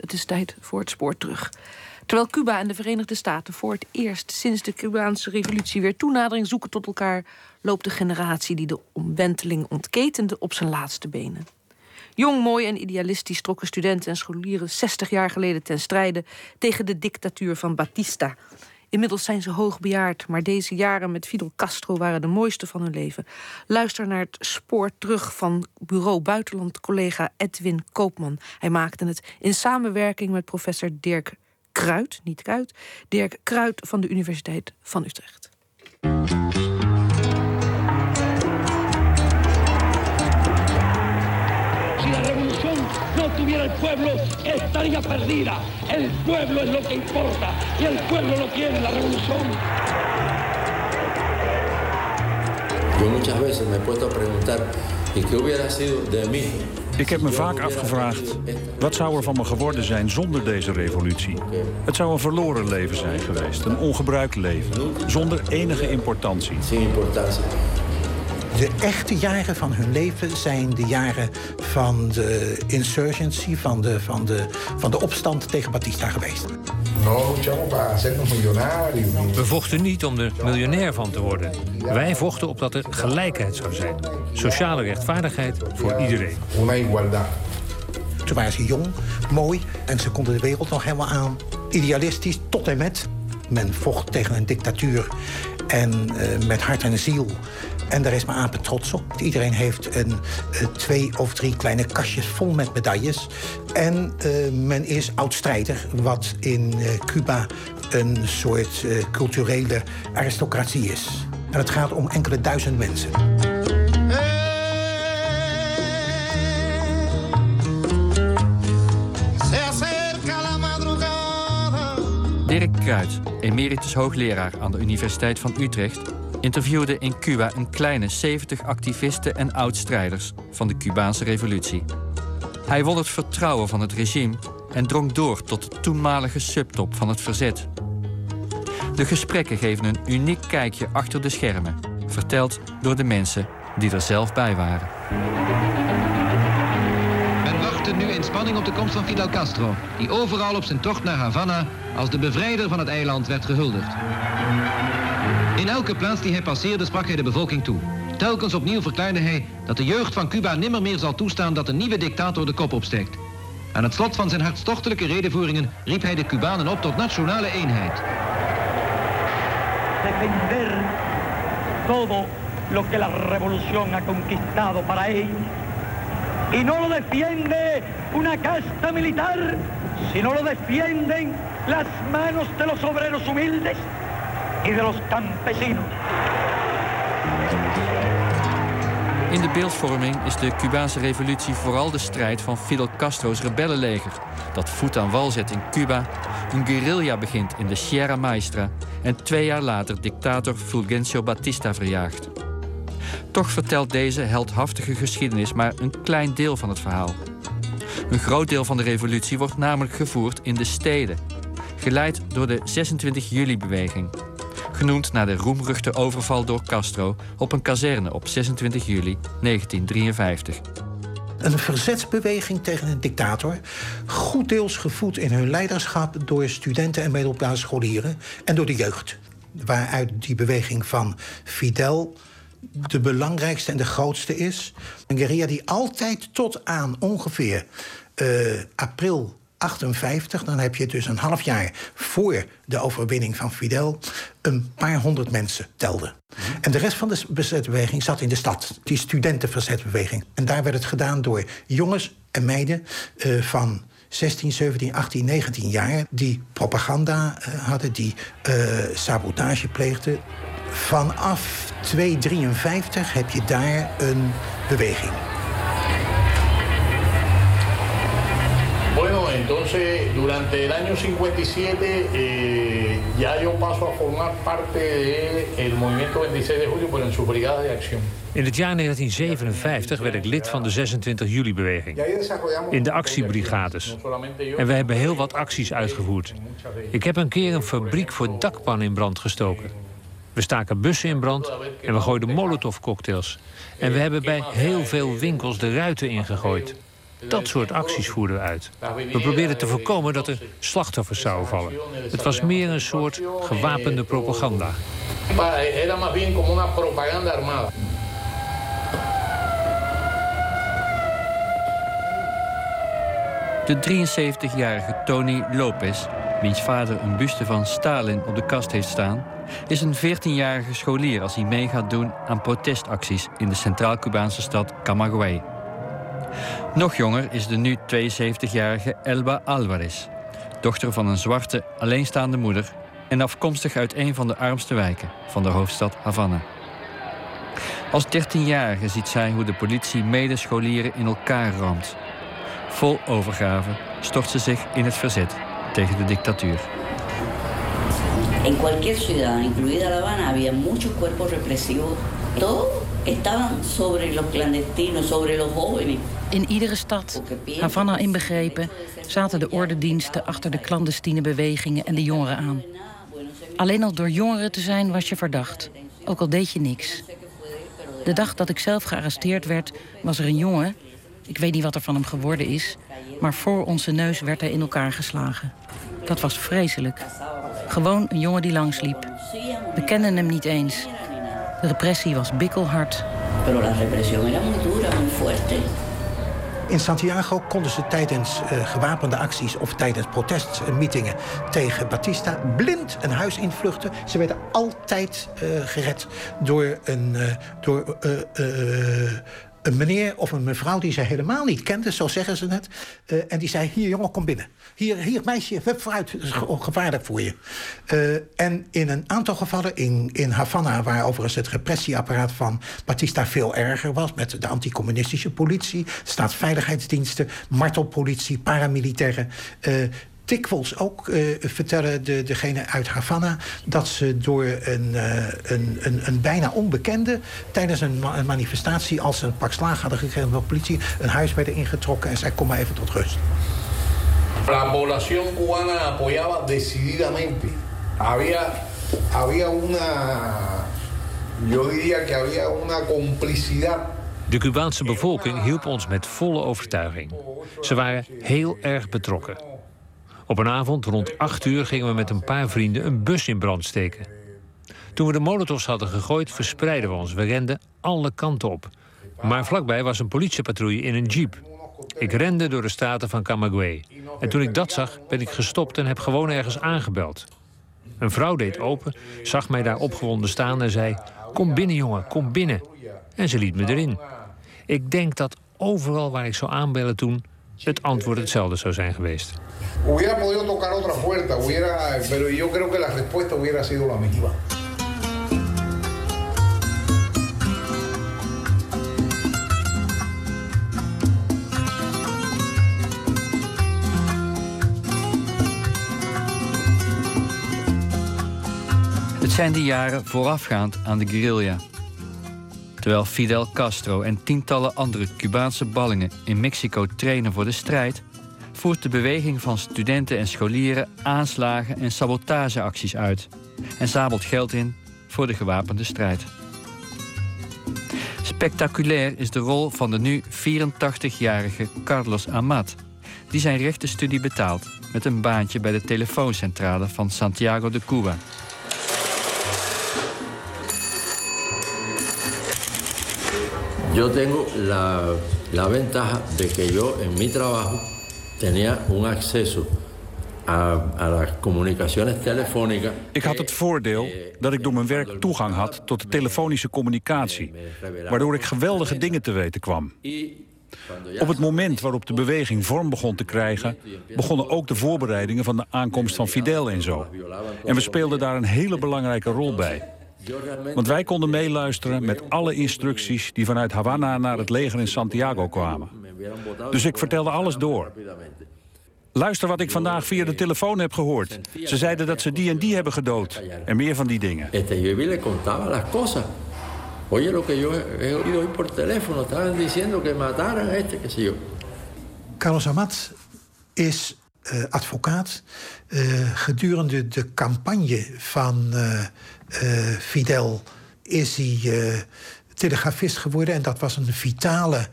Het is tijd voor het spoor terug. Terwijl Cuba en de Verenigde Staten voor het eerst sinds de Cubaanse revolutie weer toenadering zoeken tot elkaar, loopt de generatie die de omwenteling ontketende op zijn laatste benen. Jong, mooi en idealistisch trokken studenten en scholieren 60 jaar geleden ten strijde tegen de dictatuur van Batista. Inmiddels zijn ze hoogbejaard, maar deze jaren met Fidel Castro waren de mooiste van hun leven. Luister naar het spoor terug van bureau buitenland collega Edwin Koopman. Hij maakte het in samenwerking met professor Dirk Kruid, niet Kruid, Dirk Kruid van de Universiteit van Utrecht. Tuviera el pueblo, estaría perdida. El pueblo es lo que importa y el pueblo lo quiere, la revolución. Yo muchas veces me he puesto a preguntar, ¿y qué hubiera sido de mí? Ik heb me vaak afgevraagd, wat zou er van me geworden zijn zonder deze revolutie? Het zou een verloren leven zijn geweest, een ongebruikt leven, zonder enige importantie. De echte jaren van hun leven zijn de jaren van de insurgency, van de, van de, van de opstand tegen Batista geweest. We vochten niet om er miljonair van te worden. Wij vochten op dat er gelijkheid zou zijn. Sociale rechtvaardigheid voor iedereen. Toen waren ze jong, mooi en ze konden de wereld nog helemaal aan. Idealistisch tot en met. Men vocht tegen een dictatuur en uh, met hart en ziel en daar is mijn apen trots op. Iedereen heeft een, uh, twee of drie kleine kastjes vol met medailles. En uh, men is oud-strijder, wat in uh, Cuba een soort culturele aristocratie is. En het gaat om enkele duizend mensen. Dirk Kruid, emeritus hoogleraar aan de Universiteit van Utrecht interviewde in Cuba een kleine 70 activisten en oud-strijders van de Cubaanse revolutie. Hij won het vertrouwen van het regime en drong door tot de toenmalige subtop van het verzet. De gesprekken geven een uniek kijkje achter de schermen, verteld door de mensen die er zelf bij waren. Men wachtte nu in spanning op de komst van Fidel Castro, die overal op zijn tocht naar Havana als de bevrijder van het eiland werd gehuldigd. In elke plaats die hij passeerde sprak hij de bevolking toe. Telkens opnieuw verklaarde hij dat de jeugd van Cuba nimmer meer zal toestaan dat een nieuwe dictator de kop opsteekt. Aan het slot van zijn hartstochtelijke redenvoeringen riep hij de Cubanen op tot nationale eenheid. Defender todo lo que la revolución ha conquistado para ellos. Y no lo defiende una casta militar, sino lo defienden las manos de los obreros humildes y de los campesinos. In de beeldvorming is de Cubaanse revolutie vooral de strijd van Fidel Castro's rebellenleger, dat voet aan wal zet in Cuba, een guerrilla begint in de Sierra Maestra en twee jaar later dictator Fulgencio Batista verjaagt. Toch vertelt deze heldhaftige geschiedenis maar een klein deel van het verhaal. Een groot deel van de revolutie wordt namelijk gevoerd in de steden, geleid door de 26 juli-beweging, genoemd naar de roemruchte overval door Castro op een kazerne op 26 juli 1953. Een verzetsbeweging tegen een dictator, goed deels gevoed in hun leiderschap door studenten en middelbare en door de jeugd. Waaruit die beweging van Fidel de belangrijkste en de grootste is. Een guerrilla die altijd tot aan ongeveer uh, april 58, dan heb je dus een half jaar voor de overwinning van Fidel een paar honderd mensen telde. En de rest van de verzetbeweging zat in de stad, die studentenverzetbeweging. En daar werd het gedaan door jongens en meiden uh, van 16, 17, 18, 19 jaar... die propaganda uh, hadden, die uh, sabotage pleegden. Vanaf 253 heb je daar een beweging. Entonces durante el año 57 eh, ya yo paso a formar parte del de movimiento 26 de julio, pero en su brigada de acción. In het jaar 1957 werd ik lid van de 26 juli-beweging. In de actiebrigades. En we hebben heel wat acties uitgevoerd. Ik heb een keer een fabriek voor dakpan in brand gestoken. We staken bussen in brand en we gooiden molotovcocktails. En we hebben bij heel veel winkels de ruiten ingegooid. Dat soort acties voerden we uit. We probeerden te voorkomen dat er slachtoffers zouden vallen. Het was meer een soort gewapende propaganda. De 73-jarige Tony Lopez, wiens vader een buste van Stalin op de kast heeft staan, is een 14-jarige scholier als hij mee gaat doen aan protestacties in de Centraal-Cubaanse stad Camagüey. Nog jonger is de nu 72-jarige Elba Alvarez, dochter van een zwarte, alleenstaande moeder en afkomstig uit een van de armste wijken van de hoofdstad Havana. Als 13-jarige ziet zij hoe de politie medescholieren in elkaar ramt. Vol overgave stort ze zich in het verzet tegen de dictatuur. En cualquier ciudad, incluida La Habana, había muchos cuerpos represivos. Estaban sobre los clandestinos, sobre los jóvenes. In iedere stad, Havana inbegrepen, zaten de ordendiensten achter de clandestine bewegingen en de jongeren aan. Alleen al door jongeren te zijn was je verdacht, ook al deed je niks. De dag dat ik zelf gearresteerd werd, was er een jongen, ik weet niet wat er van hem geworden is, maar voor onze neus werd hij in elkaar geslagen. Dat was vreselijk. Gewoon een jongen die langsliep. We kenden hem niet eens. De repressie was bikkelhard. Pero la represión era muy dura, muy fuerte. In Santiago konden ze tijdens uh, gewapende acties of tijdens protestmeetingen tegen Batista blind een huis invluchten. Ze werden altijd uh, gered door een, uh, door, een meneer of een mevrouw die ze helemaal niet kenden, zo zeggen ze het. Uh, en die zei, hier jongen, kom binnen. Hier, hier meisje, hup vooruit, is gevaarlijk voor je. Uh, en in een aantal gevallen, in, in Havana... waar overigens het repressieapparaat van Batista veel erger was... met de anticommunistische politie, staatsveiligheidsdiensten... martelpolitie, paramilitairen... Uh, dikwijls ook uh, vertellen de, degene uit Havana... dat ze door een, uh, een, een, een, bijna onbekende... tijdens een, ma een, manifestatie, als ze een pak slaag hadden gekregen van de politie... een huis werden ingetrokken en zei, kom maar even tot rust. La población cubana apoyaba decididamente. Había, había una... Yo diría que había una complicidad de Cubaanse bevolking hielp ons met volle overtuiging. Ze waren heel erg betrokken. Op een avond rond 8 uur gingen we met een paar vrienden een bus in brand steken. Toen we de molotovs hadden gegooid, verspreidden we ons. We renden alle kanten op. Maar vlakbij was een politiepatrouille in een jeep. Ik rende door de straten van Camagüey. En toen ik dat zag, ben ik gestopt en heb gewoon ergens aangebeld. Een vrouw deed open, zag mij daar opgewonden staan en zei... Kom binnen, jongen, kom binnen. En ze liet me erin. Ik denk dat overal waar ik zou aanbellen toen... het antwoord hetzelfde zou zijn geweest. Hubiera podido tocar otra puerta, hubiera, pero yo creo que la respuesta hubiera sido la misma. Het zijn de jaren voorafgaand aan de guerrilla. Terwijl Fidel Castro en tientallen andere Cubaanse ballingen in Mexico trainen voor de strijd, voert de beweging van studenten en scholieren aanslagen en sabotageacties uit en zabelt geld in voor de gewapende strijd. Spectaculair is de rol van de nu 84-jarige Carlos Amat, die zijn rechtenstudie betaalt met een baantje bij de telefooncentrale van Santiago de Cuba. Yo tengo la, la ventaja de que yo en mi trabajo tenía un acceso a, a las comunicaciones telefónicas. Ik had het voordeel dat ik door mijn werk toegang had tot de telefonische communicatie, waardoor ik geweldige dingen te weten kwam. Op het moment waarop de beweging vorm begon te krijgen, begonnen ook de voorbereidingen van de aankomst van Fidel en zo. En we speelden daar een hele belangrijke rol bij. Want wij konden meeluisteren met alle instructies die vanuit Havana naar het leger in Santiago kwamen. Dus ik vertelde alles door. Luister wat ik vandaag via de telefoon heb gehoord. Ze zeiden dat ze die en die hebben gedood. En meer van die dingen. Oye, lo que yo he oído por teléfono, estaban diciendo que mataran a este, qué sé yo. Carlos Amat is uh, advocaat. Uh, gedurende de campagne van uh, Fidel is hij telegrafist geworden. En dat was een vitale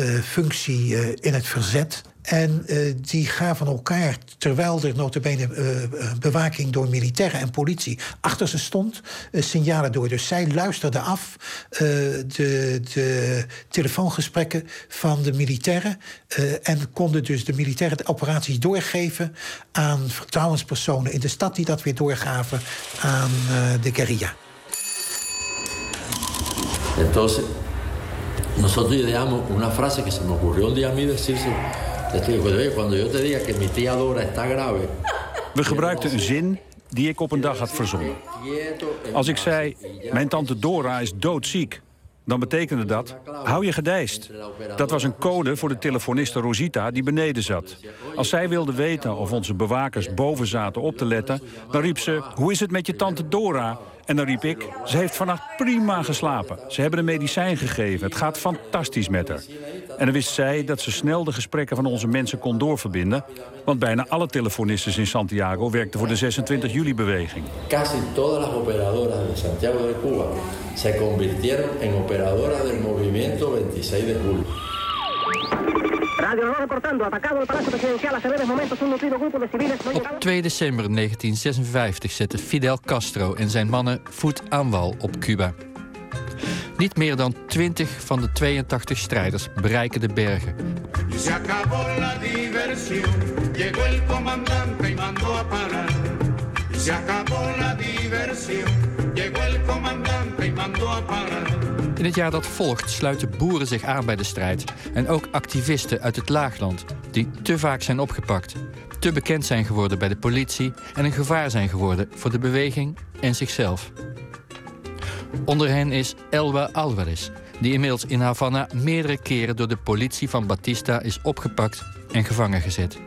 uh, functie in het verzet. En uh, die gaven elkaar, terwijl er notabene uh, bewaking door militairen en politie achter ze stond, signalen door. Dus zij luisterden af de, de, telefoongesprekken van de militairen en konden dus de militairen de operaties doorgeven aan vertrouwenspersonen in de stad die dat weer doorgaven aan de guerrilla. Entonces, nosotros ideamos una frase que se me ocurrió un día a mí decirse. Te Dora. We gebruikten een zin die ik op een dag had verzonnen. Als ik zei, mijn tante Dora is doodziek, dan betekende dat, hou je gedijst. Dat was een code voor de telefoniste Rosita die beneden zat. Als zij wilde weten of onze bewakers boven zaten op te letten... dan riep ze, hoe is het met je tante Dora? En dan riep ik, ze heeft vannacht prima geslapen. Ze hebben een medicijn gegeven, het gaat fantastisch met haar. En dan wist zij dat ze snel de gesprekken van onze mensen kon doorverbinden... want bijna alle telefonistes in Santiago werkten voor de 26 juli-beweging. Casi todas las operadoras de Santiago de Cuba se convirtieron en operadoras del movimiento 26 de julio. Op 2 december 1956 zette Fidel Castro en zijn mannen voet aan wal op Cuba. Niet meer dan 20 van de 82 strijders bereiken de bergen. In het jaar dat volgt sluiten boeren zich aan bij de strijd. En ook activisten uit het laagland, die te vaak zijn opgepakt. Te bekend zijn geworden bij de politie en een gevaar zijn geworden voor de beweging en zichzelf. Onder hen is Elba Alvarez, die inmiddels in Havana meerdere keren door de politie van Batista is opgepakt en gevangen gezet.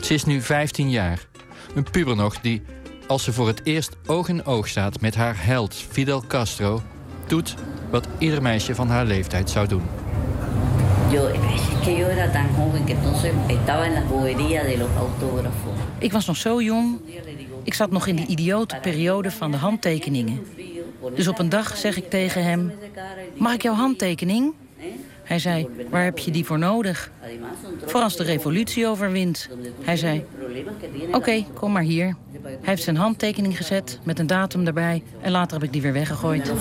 Ze is nu 15 jaar, een puber nog die, als ze voor het eerst oog in oog staat met haar held Fidel Castro, doet wat ieder meisje van haar leeftijd zou doen. Ik was nog zo jong. Ik zat nog in die idiote periode van de handtekeningen. Dus op een dag zeg ik tegen hem: Mag ik jouw handtekening? Hij zei: Waar heb je die voor nodig? Voor als de revolutie overwint. Hij zei: Oké, kom maar hier. Hij heeft zijn handtekening gezet met een datum erbij en later heb ik die weer weggegooid.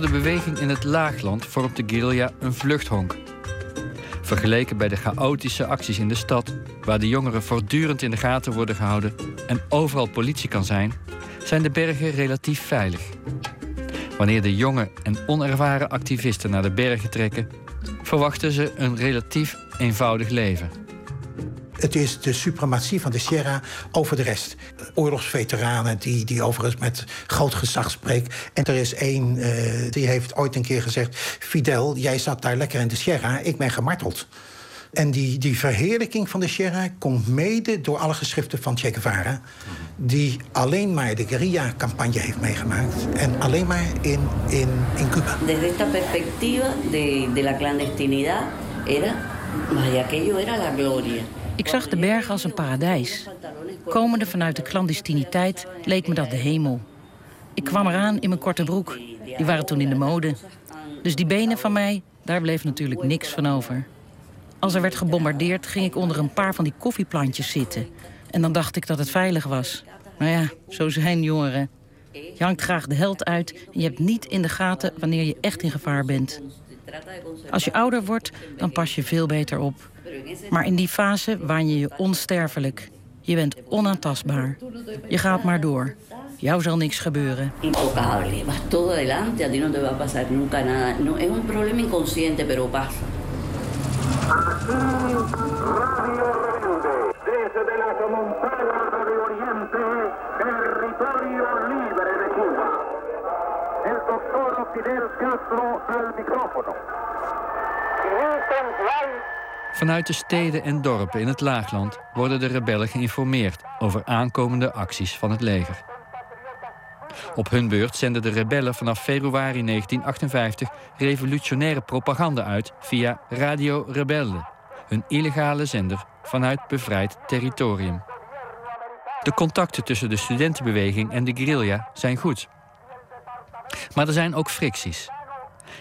De beweging in het laagland vormt de guerrilla een vluchthonk. Vergeleken bij de chaotische acties in de stad, waar de jongeren voortdurend in de gaten worden gehouden en overal politie kan zijn, zijn de bergen relatief veilig. Wanneer de jonge en onervaren activisten naar de bergen trekken, verwachten ze een relatief eenvoudig leven. Het is de suprematie van de Sierra over de rest. Oorlogsveteranen die, die overigens met groot gezag spreken. En er is één, uh, die heeft ooit een keer gezegd... Fidel, jij zat daar lekker in de Sierra, ik ben gemarteld. En die, die verheerlijking van de Sierra komt mede door alle geschriften van Che Guevara... die alleen maar de guerrilla-campagne heeft meegemaakt. En alleen maar in, in, in Cuba. Desde esta perspectiva de, de la clandestinidad era... Maar aquello era la gloria. Ik zag de bergen als een paradijs. Komende vanuit de clandestiniteit leek me dat de hemel. Ik kwam eraan in mijn korte broek. Die waren toen in de mode. Dus die benen van mij, daar bleef natuurlijk niks van over. Als er werd gebombardeerd, ging ik onder een paar van die koffieplantjes zitten. En dan dacht ik dat het veilig was. Nou ja, zo zijn jongeren. Je hangt graag de held uit en je hebt niet in de gaten wanneer je echt in gevaar bent. Als je ouder wordt, dan pas je veel beter op. Maar in die fase waan je je onsterfelijk. Je bent onaantastbaar. Je gaat maar door. Jou zal niks gebeuren. Intocable. Vas todo adelante. A ti no te va a pasar nunca nada. No, es un problema inconsciente, pero pasa. Desde las montañas de Oriente, territorio libre de Cuba. El doctor Fidel Castro al micrófono. Vanuit de steden en dorpen in het laagland worden de rebellen geïnformeerd over aankomende acties van het leger. Op hun beurt zenden de rebellen vanaf februari 1958 revolutionaire propaganda uit via Radio Rebelle, hun illegale zender vanuit bevrijd territorium. De contacten tussen de studentenbeweging en de guerrilla zijn goed. Maar er zijn ook fricties.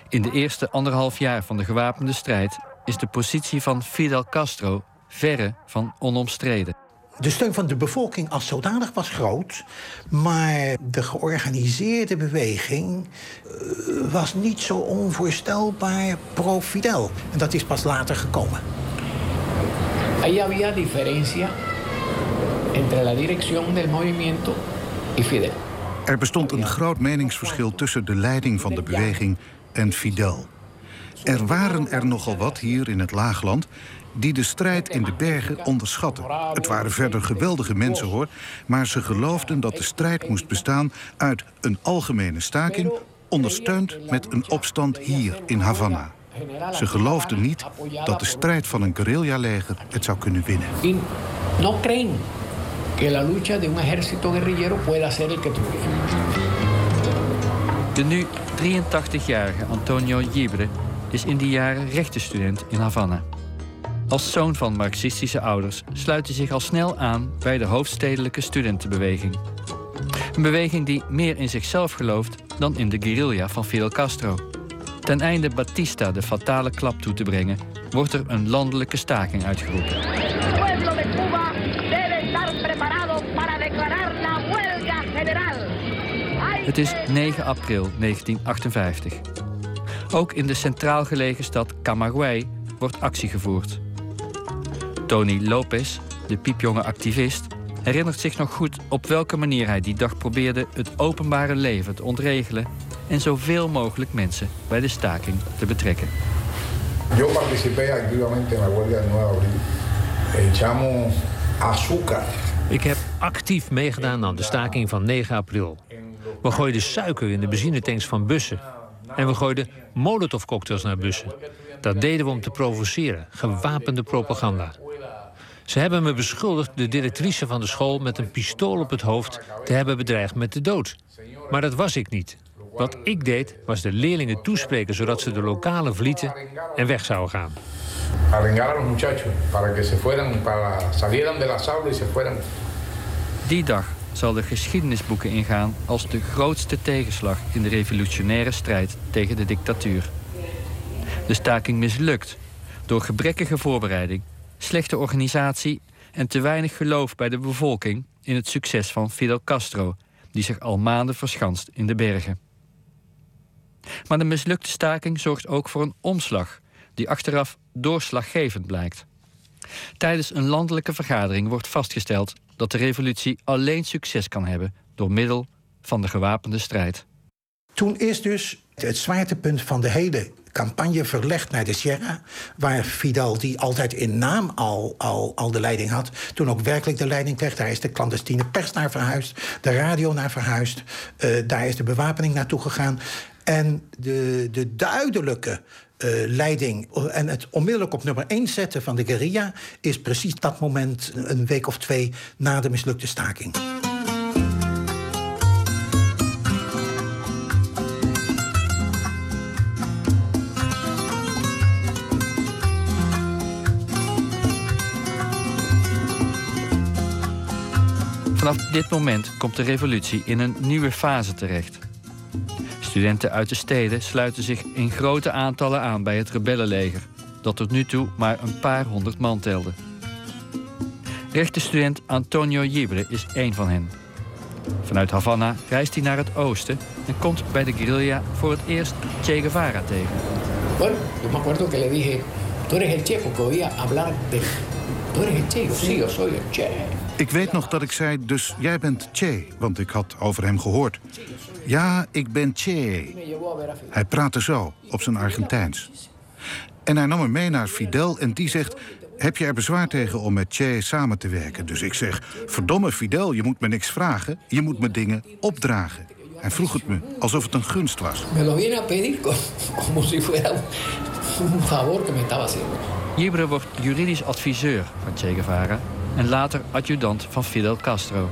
In de eerste anderhalf jaar van de gewapende strijd is de positie van Fidel Castro verre van onomstreden. De steun van de bevolking als zodanig was groot, maar de georganiseerde beweging eh, was niet zo onvoorstelbaar pro-Fidel. En dat is pas later gekomen. Ahí había diferencia entre la dirección del movimiento y Fidel. Er bestond een groot meningsverschil tussen de leiding van de beweging en Fidel. Er waren er nogal wat hier in het Laagland die de strijd in de bergen onderschatten. Het waren verder geweldige mensen hoor, maar ze geloofden dat de strijd moest bestaan uit een algemene staking, ondersteund met een opstand hier in Havana. Ze geloofden niet dat de strijd van een guerrilla-leger het zou kunnen winnen. No creen que la lucha de un ejército guerrillero pueda ser el que De nu 83-jarige Antonio Gibre is in die jaren rechtenstudent in Havana. Als zoon van marxistische ouders sluit hij zich al snel aan bij de hoofdstedelijke studentenbeweging. Een beweging die meer in zichzelf gelooft dan in de guerrilla van Fidel Castro. Ten einde Batista de fatale klap toe te brengen, wordt er een landelijke staking uitgeroepen. Het is 9 april 1958. Ook in de centraal gelegen stad Camagüey wordt actie gevoerd. Tony Lopez, de piepjonge activist, herinnert zich nog goed op welke manier hij die dag probeerde het openbare leven te ontregelen en zoveel mogelijk mensen bij de staking te betrekken. Yo participé activamente en la huelga del 9 abril. Echamos azúcar. Ik heb actief meegedaan aan de staking van 9 april. We gooiden suiker in de benzinetanks van bussen. En we gooiden molotovcocktails naar bussen. Dat deden we om te provoceren, gewapende propaganda. Ze hebben me beschuldigd de directrice van de school met een pistool op het hoofd te hebben bedreigd met de dood. Maar dat was ik niet. Wat ik deed, was de leerlingen toespreken zodat ze de lokale vlieten en weg zouden gaan. Die dag zal de geschiedenisboeken ingaan als de grootste tegenslag in de revolutionaire strijd tegen de dictatuur. De staking mislukt door gebrekkige voorbereiding slechte organisatie en te weinig geloof bij de bevolking in het succes van Fidel Castro, die zich al maanden verschanst in de bergen. Maar de mislukte staking zorgt ook voor een omslag, die achteraf doorslaggevend blijkt. Tijdens een landelijke vergadering wordt vastgesteld dat de revolutie alleen succes kan hebben door middel van de gewapende strijd. Toen is dus het zwaartepunt van de hele campagne verlegd naar de Sierra... waar Fidel, die altijd in naam al, al, al de leiding had... toen ook werkelijk de leiding kreeg. Daar is de clandestine pers naar verhuisd, de radio naar verhuisd... Uh, daar is de bewapening naartoe gegaan. En de, de duidelijke uh, leiding en het onmiddellijk op nummer 1 zetten van de guerrilla... is precies dat moment, een week of twee na de mislukte staking. Vanaf dit moment komt de revolutie in een nieuwe fase terecht. Studenten uit de steden sluiten zich in grote aantallen aan bij het rebellenleger, dat tot nu toe maar een paar honderd man telde. Rechtenstudent Antonio Gibre is één van hen. Vanuit Havana reist hij naar het oosten en komt bij de guerrilla voor het eerst Che Guevara tegen. Bueno, yo me acuerdo que le dije, tú eres el Che, porque oía hablar de... Tú eres el Che, yo sí, yo soy el Che. Ik weet nog dat ik zei, dus jij bent Che, want ik had over hem gehoord. Ja, ik ben Che. Hij praatte zo, op zijn Argentijns. En hij nam me mee naar Fidel en die zegt... heb je er bezwaar tegen om met Che samen te werken? Dus ik zeg, verdomme Fidel, je moet me niks vragen. Je moet me dingen opdragen. Hij vroeg het me, alsof het een gunst was. Me lo viene a pedir como si fuera un favor que me estaba haciendo. Jibre wordt juridisch adviseur van Che Guevara en later adjudant van Fidel Castro.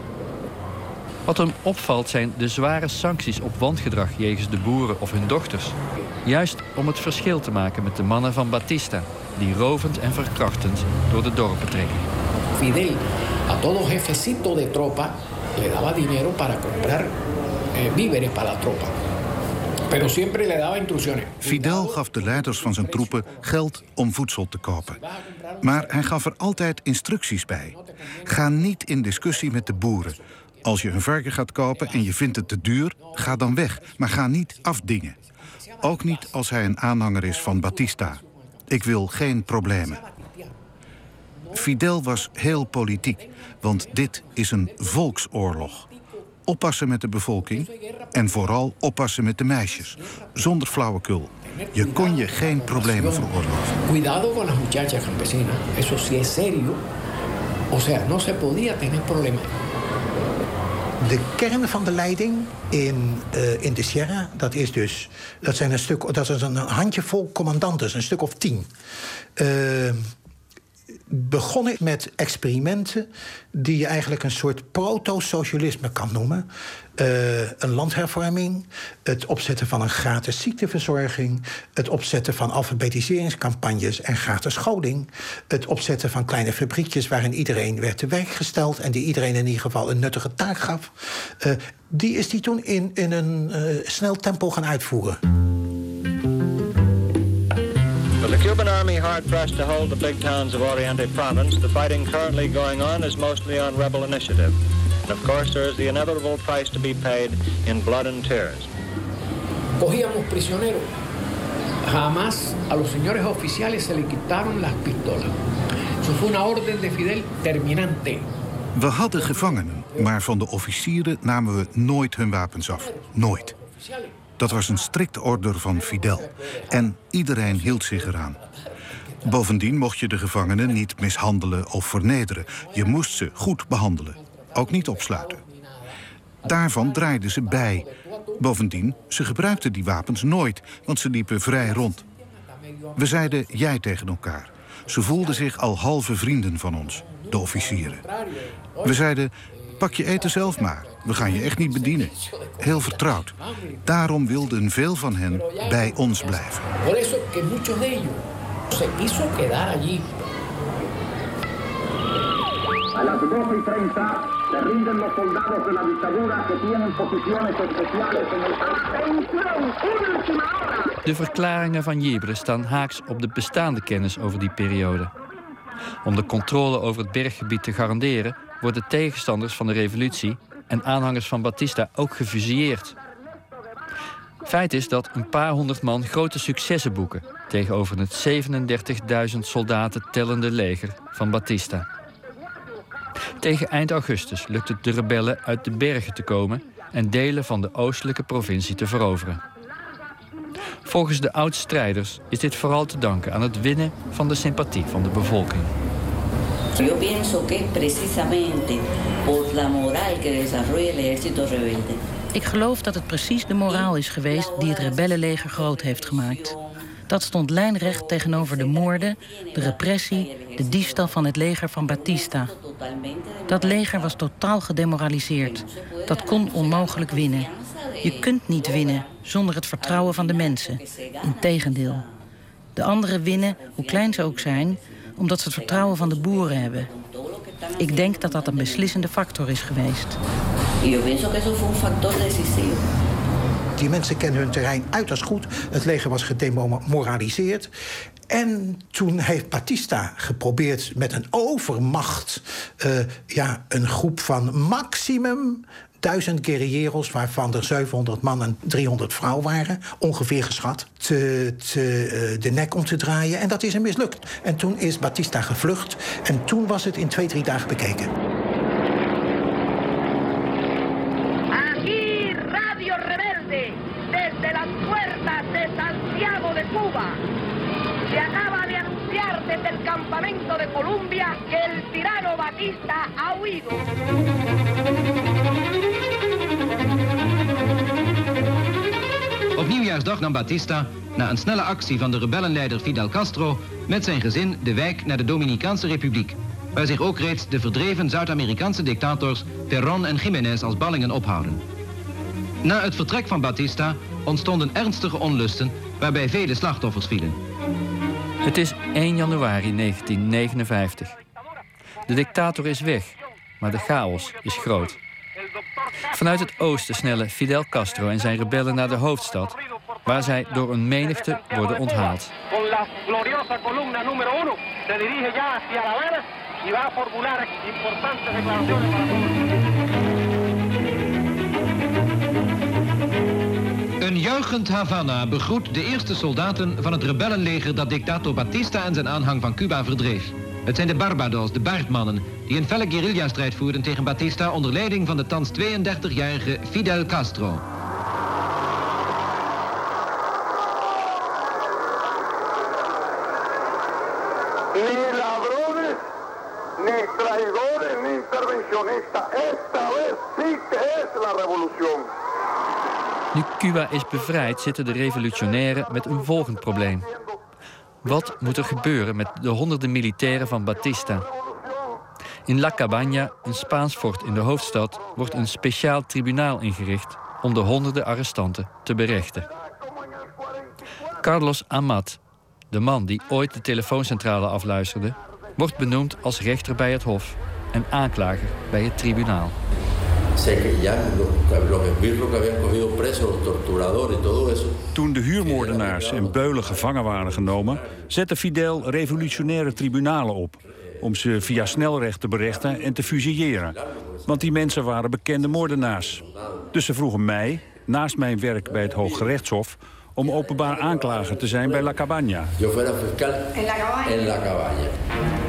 Wat hem opvalt zijn de zware sancties op wangedrag jegens de boeren of hun dochters. Juist om het verschil te maken met de mannen van Batista, die rovend en verkrachtend door de dorpen trekken. Fidel a todo jefecito de tropa le daba dinero para comprar eh, víveres para la tropa. Pero siempre le daba instrucciones. Fidel gaf de leiders van zijn troepen geld om voedsel te kopen. Maar hij gaf er altijd instructies bij. Ga niet in discussie met de boeren. Als je een varken gaat kopen en je vindt het te duur, ga dan weg. Maar ga niet afdingen. Ook niet als hij een aanhanger is van Batista. Ik wil geen problemen. Fidel was heel politiek, want dit is een volksoorlog. Oppassen met de bevolking en vooral oppassen met de meisjes. Zonder flauwekul. Je kon je geen problemen veroorloven. Cuidado con las muchachas campesinas. Eso sí es serio. O sea, no se podía tener problemas. De kern van de leiding in, uh, in de Sierra, dat is dus dat zijn een stuk, dat is een handjevol commandanten, een stuk of tien. Uh, begonnen met experimenten die je eigenlijk een soort proto-socialisme kan noemen. Uh, een landhervorming, het opzetten van een gratis ziekteverzorging, het opzetten van alfabetiseringscampagnes en gratis scholing, het opzetten van kleine fabriekjes waarin iedereen werd te werk gesteld en die iedereen in ieder geval een nuttige taak gaf. Uh, die is die toen in, in een uh, snel tempo gaan uitvoeren. With the Cuban army hard pressed to hold the big towns of Oriente province, the fighting currently going on is mostly on rebel initiative. And of course, there is the inevitable price to be paid in blood and tears. Cogíamos prisioneros. Jamás a los señores oficiales se le quitaron las pistolas. Eso fue una orden de Fidel terminante. We hadden gevangenen, maar van de officieren namen we nooit hun wapens af. Nooit. Dat was een strikte order van Fidel. En iedereen hield zich eraan. Bovendien mocht je de gevangenen niet mishandelen of vernederen. Je moest ze goed behandelen. Ook niet opsluiten. Daarvan draaiden ze bij. Bovendien, ze gebruikten die wapens nooit, want ze liepen vrij rond. We zeiden jij tegen elkaar. Ze voelden zich al halve vrienden van ons, de officieren. We zeiden, pak je eten zelf maar. We gaan je echt niet bedienen. Heel vertrouwd. Daarom wilden veel van hen bij ons blijven. De ellos se quiso quedar allí. A las 12 y 30 se rinden los soldados de la dictadura que tienen posiciones especiales en el país. De verklaringen van Jebre staan haaks op de bestaande kennis over die periode. Om de controle over het berggebied te garanderen, worden tegenstanders van de revolutie en aanhangers van Batista ook gefusilleerd. Feit is dat een paar honderd man grote successen boeken tegenover het 37.000 soldaten tellende leger van Batista. Tegen eind augustus lukt het de rebellen uit de bergen te komen en delen van de oostelijke provincie te veroveren. Volgens de oud-strijders is dit vooral te danken aan het winnen van de sympathie van de bevolking. Que es precisamente por la moral que el ejército rebelde. Ik geloof dat het precies de moraal is geweest die het rebellenleger groot heeft gemaakt. Dat stond lijnrecht tegenover de moorden, de repressie, de diefstal van het leger van Batista. Dat leger was totaal gedemoraliseerd. Dat kon onmogelijk winnen. Je kunt niet winnen zonder het vertrouwen van de mensen. Integendeel. De anderen winnen, hoe klein ze ook zijn, omdat ze het vertrouwen van de boeren hebben. Ik denk dat dat een beslissende factor is geweest. Die mensen kennen hun terrein uiterst goed. Het leger was gedemoraliseerd. En toen heeft Batista geprobeerd met een overmacht... Uh, ja, een groep van maximum duizend guerrilleros, waarvan er 700 man en 300 vrouw waren, ongeveer geschat, te, uh, de nek om te draaien. En dat is hem mislukt. En toen is Batista gevlucht. En toen was het in twee, drie dagen bekeken. Aquí Radio Rebelde, desde las puertas de Santiago de Cuba. Se acaba de anunciar desde el campamento de Colombia que el tirano Batista ha huido. Nieuwjaarsdag nam Batista, na een snelle actie van de rebellenleider Fidel Castro, met zijn gezin de wijk naar de Dominicaanse Republiek. waar zich ook reeds de verdreven Zuid-Amerikaanse dictators Perón en Jiménez als ballingen ophouden. Na het vertrek van Batista ontstonden ernstige onlusten waarbij vele slachtoffers vielen. Het is 1 januari 1959. De dictator is weg, maar de chaos is groot. Vanuit het oosten snellen Fidel Castro en zijn rebellen naar de hoofdstad, waar zij door een menigte worden onthaald. Een juichend Havana begroet de eerste soldaten van het rebellenleger dat dictator Batista en zijn aanhang van Cuba verdreef. Het zijn de Barbados, de Baardmannen, die een felle guerrilla-strijd voerden tegen Batista onder leiding van de thans 32-jarige Fidel Castro. Ni ladrones, ni traidores, ni intervencionistas. Esta vez sí que es la revolución. Nu Cuba is bevrijd, zitten de revolutionairen met een volgend probleem. Wat moet er gebeuren met de honderden militairen van Batista? In La Cabaña, een Spaans fort in de hoofdstad, wordt een speciaal tribunaal ingericht om de honderden arrestanten te berechten. Carlos Amat, de man die ooit de telefooncentrale afluisterde, wordt benoemd als rechter bij het Hof en aanklager bij het tribunaal. Toen de huurmoordenaars en beulen gevangen waren genomen, zette Fidel revolutionaire tribunalen op om ze via snelrecht te berechten en te fusilleren. Want die mensen waren bekende moordenaars. Dus ze vroegen mij, naast mijn werk bij het Hooggerechtshof, om openbaar aanklager te zijn bij La Cabaña. Yo fuera fiscal en La Cabaña.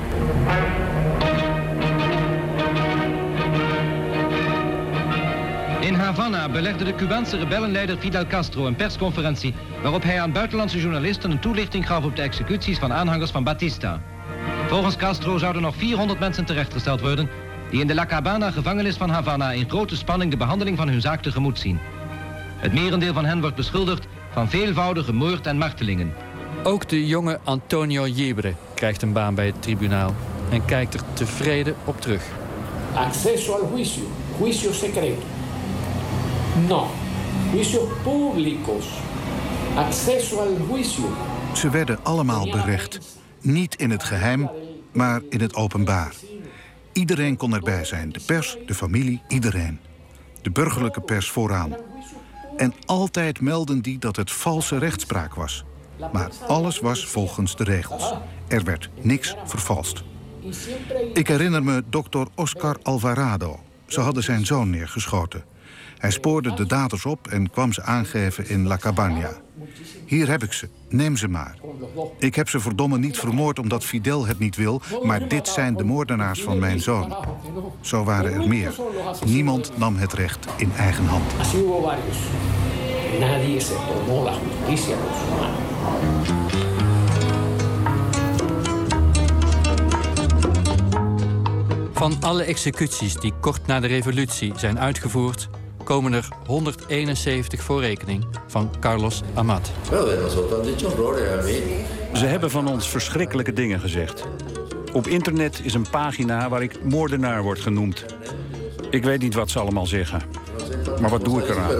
In Havana belegde de Cubaanse rebellenleider Fidel Castro een persconferentie waarop hij aan buitenlandse journalisten een toelichting gaf op de executies van aanhangers van Batista. Volgens Castro zouden nog 400 mensen terechtgesteld worden die in de La Cabana gevangenis van Havana in grote spanning de behandeling van hun zaak tegemoet zien. Het merendeel van hen wordt beschuldigd van veelvoudige moord en martelingen. Ook de jonge Antonio Jebre krijgt een baan bij het tribunaal en kijkt er tevreden op terug. Acceso al juicio, juicio secreto. No, juicios públicos. Acceso al juicio. Ze werden allemaal berecht. Niet in het geheim, maar in het openbaar. Iedereen kon erbij zijn. De pers, de familie, iedereen. De burgerlijke pers vooraan. En altijd melden die dat het valse rechtspraak was. Maar alles was volgens de regels. Er werd niks vervalst. Ik herinner me dokter Oscar Alvarado. Ze hadden zijn zoon neergeschoten. Hij spoorde de daders op en kwam ze aangeven in La Cabaña. Hier heb ik ze, neem ze maar. Ik heb ze verdomme niet vermoord omdat Fidel het niet wil... maar dit zijn de moordenaars van mijn zoon. Zo waren er meer. Niemand nam het recht in eigen hand. Van alle executies die kort na de revolutie zijn uitgevoerd, komen er 171 voor rekening van Carlos Amat. Ze hebben van ons verschrikkelijke dingen gezegd. Op internet is een pagina waar ik moordenaar word genoemd. Ik weet niet wat ze allemaal zeggen. Maar wat doe ik eraan?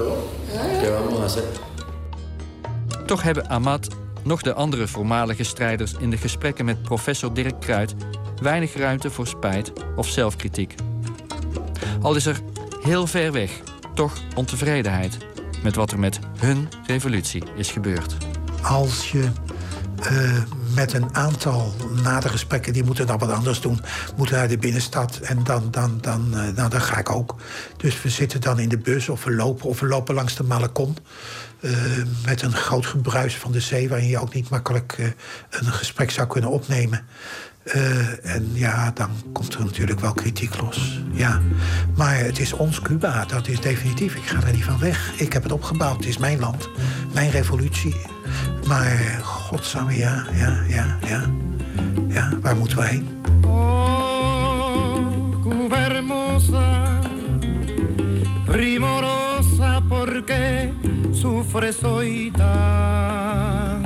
Toch hebben Amat, nog de andere voormalige strijders in de gesprekken met professor Dirk Kruid weinig ruimte voor spijt of zelfkritiek. Al is er heel ver weg toch ontevredenheid met wat er met hun revolutie is gebeurd. Als je eh, met een aantal na de gesprekken, die moeten dan wat anders doen, moeten naar de binnenstad en dan, dan, dan, nou, dan ga ik ook. Dus we zitten dan in de bus of we lopen of we lopen langs de Malecon. eh, met een groot gebruis van de zee, waarin je ook niet makkelijk een gesprek zou kunnen opnemen. Eh, en ja, dan komt er natuurlijk wel kritiek los. Ja. Maar het is ons Cuba, dat is definitief. Ik ga er niet van weg. Ik heb het opgebouwd. Het is mijn land, mijn revolutie. Maar godsamme, ja, ja, ja, ja. Ja, waar moeten we heen? Cuba hermosa, primorosa, porque sufres hoy tanto.